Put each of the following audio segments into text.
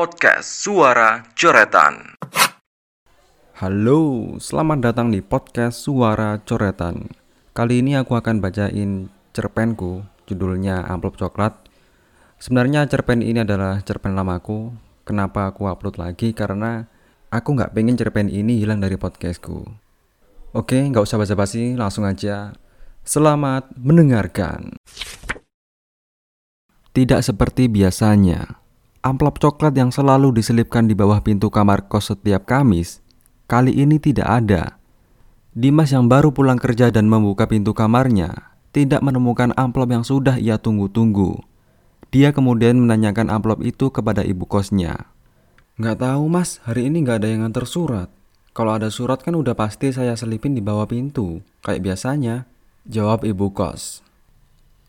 Podcast Suara Coretan. Halo, selamat datang di podcast Suara Coretan. Kali ini aku akan bacain cerpenku, judulnya Amplop Coklat. Sebenarnya cerpen ini adalah cerpen lamaku. Kenapa aku upload lagi? Karena aku nggak pengen cerpen ini hilang dari podcastku. Oke, nggak usah basa-basi, langsung aja. Selamat mendengarkan. Tidak seperti biasanya, amplop coklat yang selalu diselipkan di bawah pintu kamar kos setiap Kamis kali ini tidak ada. Dimas yang baru pulang kerja dan membuka pintu kamarnya tidak menemukan amplop yang sudah ia tunggu-tunggu. Dia kemudian menanyakan amplop itu kepada ibu kosnya. Nggak tahu mas, hari ini nggak ada yang nganter surat. Kalau ada surat kan udah pasti saya selipin di bawah pintu, kayak biasanya. Jawab ibu kos.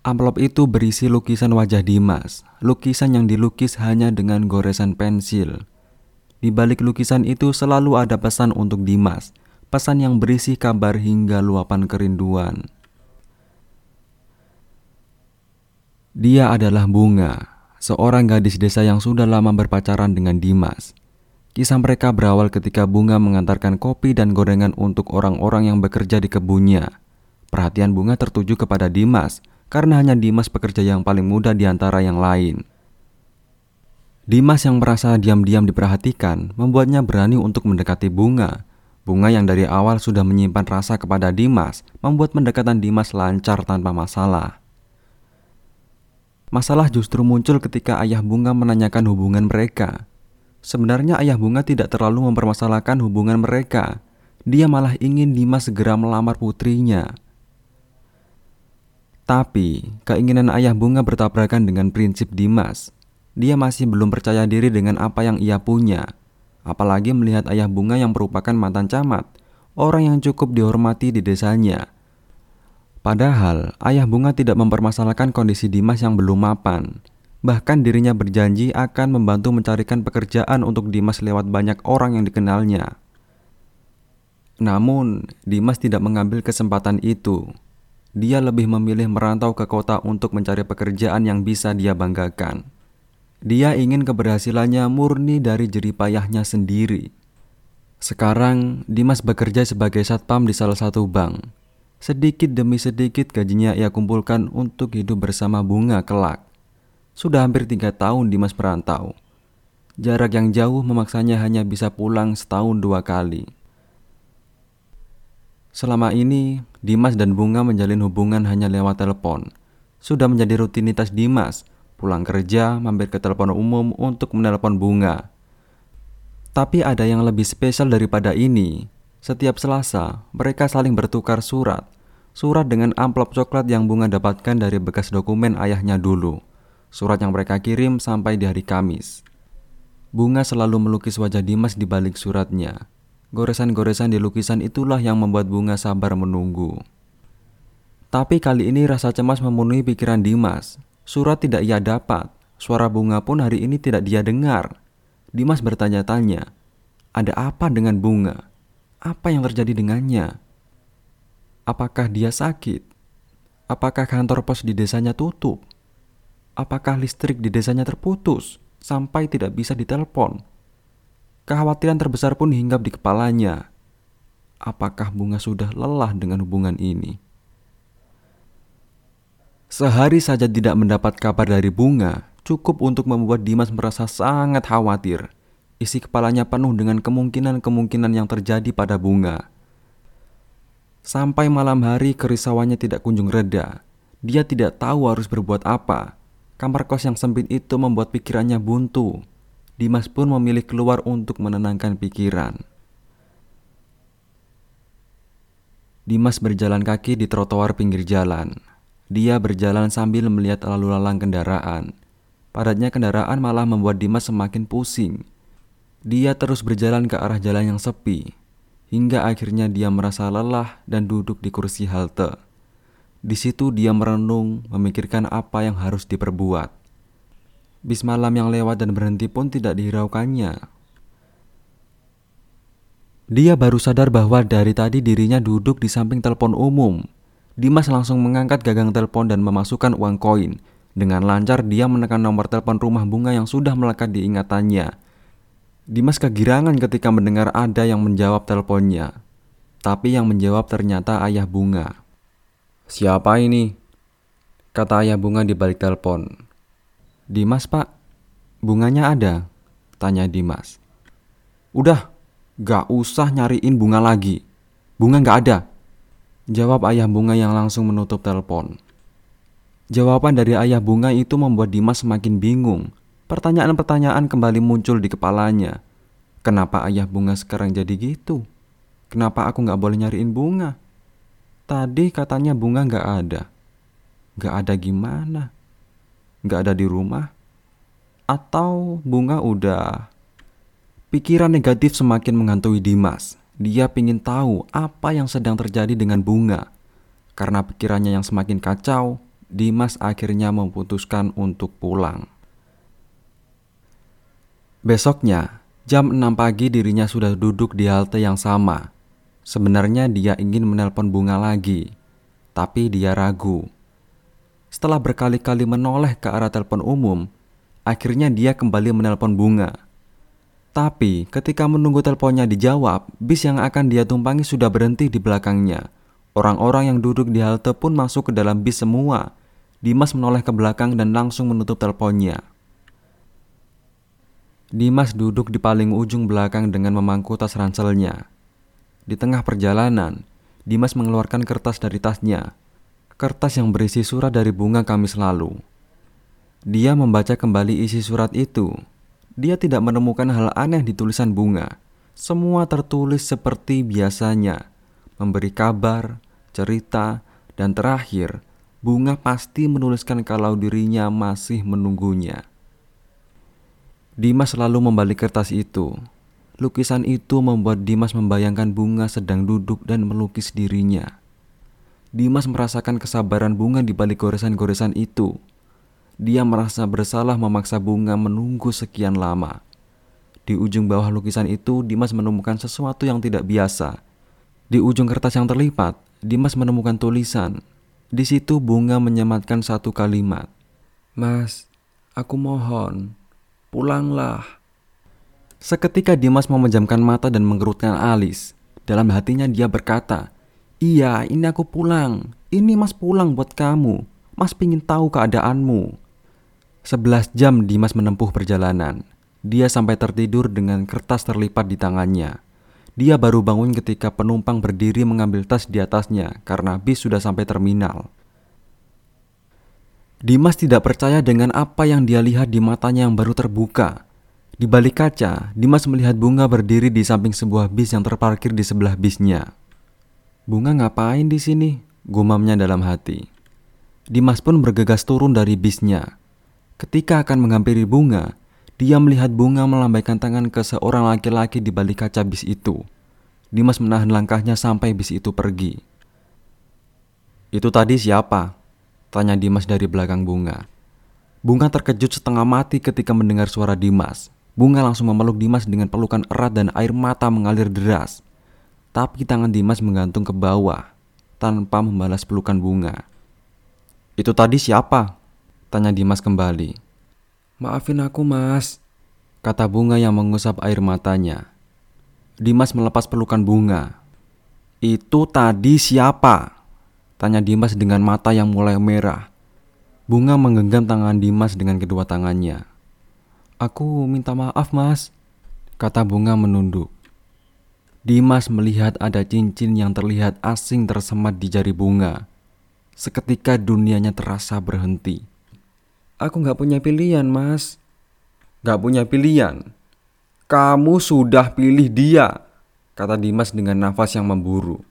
Amplop itu berisi lukisan wajah Dimas, lukisan yang dilukis hanya dengan goresan pensil. Di balik lukisan itu selalu ada pesan untuk Dimas, pesan yang berisi kabar hingga luapan kerinduan. Dia adalah Bunga, seorang gadis desa yang sudah lama berpacaran dengan Dimas. Kisah mereka berawal ketika Bunga mengantarkan kopi dan gorengan untuk orang-orang yang bekerja di kebunnya. Perhatian Bunga tertuju kepada Dimas, karena hanya Dimas pekerja yang paling muda di antara yang lain. Dimas yang merasa diam-diam diperhatikan membuatnya berani untuk mendekati Bunga. Bunga yang dari awal sudah menyimpan rasa kepada Dimas membuat pendekatan Dimas lancar tanpa masalah. Masalah justru muncul ketika ayah Bunga menanyakan hubungan mereka. Sebenarnya ayah Bunga tidak terlalu mempermasalahkan hubungan mereka. Dia malah ingin Dimas segera melamar putrinya. Tapi, keinginan ayah Bunga bertabrakan dengan prinsip Dimas. Dia masih belum percaya diri dengan apa yang ia punya, apalagi melihat ayah bunga yang merupakan mantan camat, orang yang cukup dihormati di desanya. Padahal, ayah bunga tidak mempermasalahkan kondisi Dimas yang belum mapan. Bahkan dirinya berjanji akan membantu mencarikan pekerjaan untuk Dimas lewat banyak orang yang dikenalnya. Namun, Dimas tidak mengambil kesempatan itu. Dia lebih memilih merantau ke kota untuk mencari pekerjaan yang bisa dia banggakan. Dia ingin keberhasilannya murni dari jeripayahnya sendiri. Sekarang, Dimas bekerja sebagai satpam di salah satu bank. Sedikit demi sedikit gajinya ia kumpulkan untuk hidup bersama bunga kelak. Sudah hampir tiga tahun Dimas merantau. Jarak yang jauh memaksanya hanya bisa pulang setahun dua kali. Selama ini, Dimas dan Bunga menjalin hubungan hanya lewat telepon. Sudah menjadi rutinitas Dimas Pulang kerja, mampir ke telepon umum untuk menelpon bunga. Tapi ada yang lebih spesial daripada ini. Setiap Selasa, mereka saling bertukar surat. Surat dengan amplop coklat yang bunga dapatkan dari bekas dokumen ayahnya dulu. Surat yang mereka kirim sampai di hari Kamis. Bunga selalu melukis wajah Dimas di balik suratnya. Goresan-goresan di lukisan itulah yang membuat Bunga sabar menunggu. Tapi kali ini rasa cemas memenuhi pikiran Dimas. Surat tidak ia dapat, suara bunga pun hari ini tidak dia dengar. Dimas bertanya-tanya, ada apa dengan bunga? Apa yang terjadi dengannya? Apakah dia sakit? Apakah kantor pos di desanya tutup? Apakah listrik di desanya terputus sampai tidak bisa ditelepon? Kekhawatiran terbesar pun hinggap di kepalanya. Apakah bunga sudah lelah dengan hubungan ini? Sehari saja tidak mendapat kabar dari Bunga, cukup untuk membuat Dimas merasa sangat khawatir. Isi kepalanya penuh dengan kemungkinan-kemungkinan yang terjadi pada Bunga. Sampai malam hari kerisauannya tidak kunjung reda. Dia tidak tahu harus berbuat apa. Kamar kos yang sempit itu membuat pikirannya buntu. Dimas pun memilih keluar untuk menenangkan pikiran. Dimas berjalan kaki di trotoar pinggir jalan. Dia berjalan sambil melihat lalu lalang kendaraan. Padatnya kendaraan malah membuat Dimas semakin pusing. Dia terus berjalan ke arah jalan yang sepi, hingga akhirnya dia merasa lelah dan duduk di kursi halte. Di situ dia merenung, memikirkan apa yang harus diperbuat. Bis malam yang lewat dan berhenti pun tidak dihiraukannya. Dia baru sadar bahwa dari tadi dirinya duduk di samping telepon umum Dimas langsung mengangkat gagang telepon dan memasukkan uang koin. Dengan lancar dia menekan nomor telepon rumah bunga yang sudah melekat di ingatannya. Dimas kegirangan ketika mendengar ada yang menjawab teleponnya. Tapi yang menjawab ternyata ayah bunga. Siapa ini? Kata ayah bunga di balik telepon. Dimas pak, bunganya ada? Tanya Dimas. Udah, gak usah nyariin bunga lagi. Bunga gak ada. Jawab ayah bunga yang langsung menutup telepon. Jawaban dari ayah bunga itu membuat Dimas semakin bingung. Pertanyaan-pertanyaan kembali muncul di kepalanya. Kenapa ayah bunga sekarang jadi gitu? Kenapa aku nggak boleh nyariin bunga? Tadi katanya bunga nggak ada. Nggak ada gimana? Nggak ada di rumah? Atau bunga udah? Pikiran negatif semakin menghantui Dimas. Dia ingin tahu apa yang sedang terjadi dengan bunga. Karena pikirannya yang semakin kacau, Dimas akhirnya memutuskan untuk pulang. Besoknya, jam 6 pagi dirinya sudah duduk di halte yang sama. Sebenarnya dia ingin menelpon bunga lagi, tapi dia ragu. Setelah berkali-kali menoleh ke arah telepon umum, akhirnya dia kembali menelpon bunga. Tapi ketika menunggu teleponnya dijawab, bis yang akan dia tumpangi sudah berhenti di belakangnya. Orang-orang yang duduk di halte pun masuk ke dalam bis semua Dimas menoleh ke belakang dan langsung menutup teleponnya. Dimas duduk di paling ujung belakang dengan memangku tas ranselnya. Di tengah perjalanan, Dimas mengeluarkan kertas dari tasnya. Kertas yang berisi surat dari bunga Kamis lalu. Dia membaca kembali isi surat itu. Dia tidak menemukan hal aneh di tulisan bunga. Semua tertulis seperti biasanya, memberi kabar, cerita, dan terakhir Bunga pasti menuliskan kalau dirinya masih menunggunya. Dimas selalu membalik kertas itu. Lukisan itu membuat Dimas membayangkan bunga sedang duduk dan melukis dirinya. Dimas merasakan kesabaran bunga di balik goresan-goresan itu. Dia merasa bersalah memaksa bunga menunggu sekian lama. Di ujung bawah lukisan itu, Dimas menemukan sesuatu yang tidak biasa. Di ujung kertas yang terlipat, Dimas menemukan tulisan di situ bunga menyematkan satu kalimat. Mas, aku mohon, pulanglah. Seketika Dimas memejamkan mata dan menggerutkan alis. Dalam hatinya dia berkata, Iya, ini aku pulang. Ini mas pulang buat kamu. Mas pingin tahu keadaanmu. Sebelas jam Dimas menempuh perjalanan. Dia sampai tertidur dengan kertas terlipat di tangannya. Dia baru bangun ketika penumpang berdiri mengambil tas di atasnya karena bis sudah sampai terminal. Dimas tidak percaya dengan apa yang dia lihat di matanya yang baru terbuka. Di balik kaca, Dimas melihat Bunga berdiri di samping sebuah bis yang terparkir di sebelah bisnya. Bunga ngapain di sini? Gumamnya dalam hati. Dimas pun bergegas turun dari bisnya. Ketika akan menghampiri Bunga, dia melihat bunga melambaikan tangan ke seorang laki-laki di balik kaca bis itu. Dimas menahan langkahnya sampai bis itu pergi. Itu tadi siapa? Tanya Dimas dari belakang bunga. Bunga terkejut setengah mati ketika mendengar suara Dimas. Bunga langsung memeluk Dimas dengan pelukan erat dan air mata mengalir deras. Tapi tangan Dimas menggantung ke bawah tanpa membalas pelukan bunga. Itu tadi siapa? Tanya Dimas kembali. Maafin aku mas, kata bunga yang mengusap air matanya. Dimas melepas pelukan bunga. Itu tadi siapa? Tanya Dimas dengan mata yang mulai merah. Bunga menggenggam tangan Dimas dengan kedua tangannya. Aku minta maaf mas, kata bunga menunduk. Dimas melihat ada cincin yang terlihat asing tersemat di jari bunga. Seketika dunianya terasa berhenti. Aku gak punya pilihan, Mas. Gak punya pilihan? Kamu sudah pilih dia, kata Dimas dengan nafas yang memburu.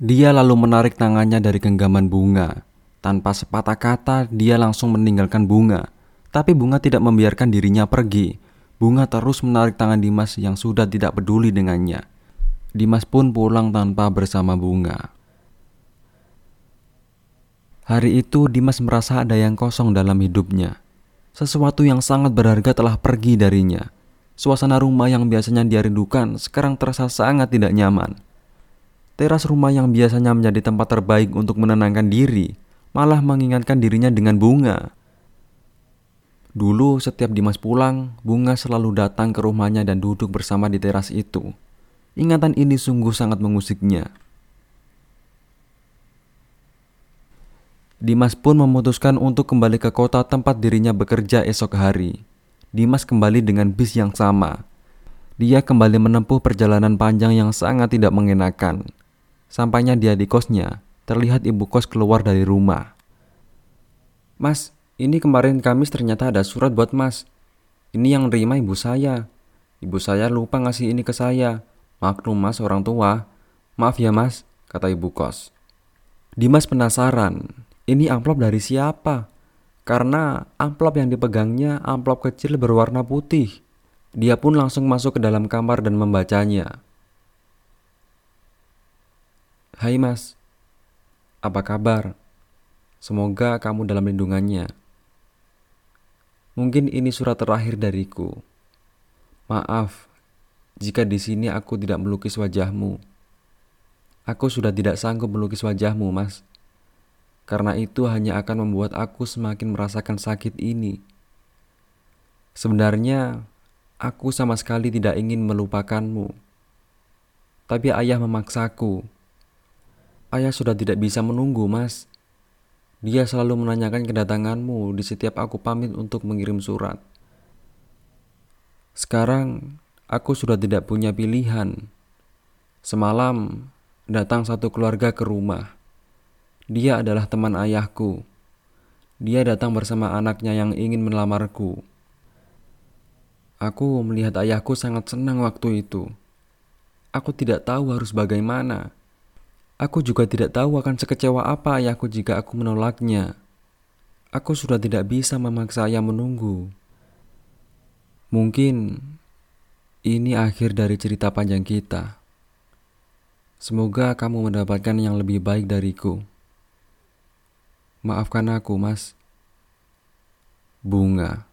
Dia lalu menarik tangannya dari genggaman bunga. Tanpa sepatah kata, dia langsung meninggalkan bunga. Tapi bunga tidak membiarkan dirinya pergi. Bunga terus menarik tangan Dimas yang sudah tidak peduli dengannya. Dimas pun pulang tanpa bersama bunga. Hari itu Dimas merasa ada yang kosong dalam hidupnya. Sesuatu yang sangat berharga telah pergi darinya. Suasana rumah yang biasanya dia rindukan sekarang terasa sangat tidak nyaman. Teras rumah yang biasanya menjadi tempat terbaik untuk menenangkan diri, malah mengingatkan dirinya dengan bunga. Dulu setiap Dimas pulang, Bunga selalu datang ke rumahnya dan duduk bersama di teras itu. Ingatan ini sungguh sangat mengusiknya. Dimas pun memutuskan untuk kembali ke kota tempat dirinya bekerja esok hari. Dimas kembali dengan bis yang sama. Dia kembali menempuh perjalanan panjang yang sangat tidak mengenakan. Sampainya dia di kosnya, terlihat ibu kos keluar dari rumah. Mas, ini kemarin Kamis ternyata ada surat buat mas. Ini yang nerima ibu saya. Ibu saya lupa ngasih ini ke saya. Maklum mas orang tua. Maaf ya mas, kata ibu kos. Dimas penasaran, ini amplop dari siapa? Karena amplop yang dipegangnya amplop kecil berwarna putih. Dia pun langsung masuk ke dalam kamar dan membacanya. Hai mas, apa kabar? Semoga kamu dalam lindungannya. Mungkin ini surat terakhir dariku. Maaf jika di sini aku tidak melukis wajahmu. Aku sudah tidak sanggup melukis wajahmu, Mas. Karena itu hanya akan membuat aku semakin merasakan sakit ini. Sebenarnya, aku sama sekali tidak ingin melupakanmu. Tapi ayah memaksaku. Ayah sudah tidak bisa menunggu, Mas. Dia selalu menanyakan kedatanganmu di setiap aku pamit untuk mengirim surat. Sekarang aku sudah tidak punya pilihan. Semalam datang satu keluarga ke rumah. Dia adalah teman ayahku. Dia datang bersama anaknya yang ingin melamarku. Aku melihat ayahku sangat senang waktu itu. Aku tidak tahu harus bagaimana. Aku juga tidak tahu akan sekecewa apa ayahku jika aku menolaknya. Aku sudah tidak bisa memaksa ayah menunggu. Mungkin ini akhir dari cerita panjang kita. Semoga kamu mendapatkan yang lebih baik dariku. Maafkan aku, Mas. Bunga.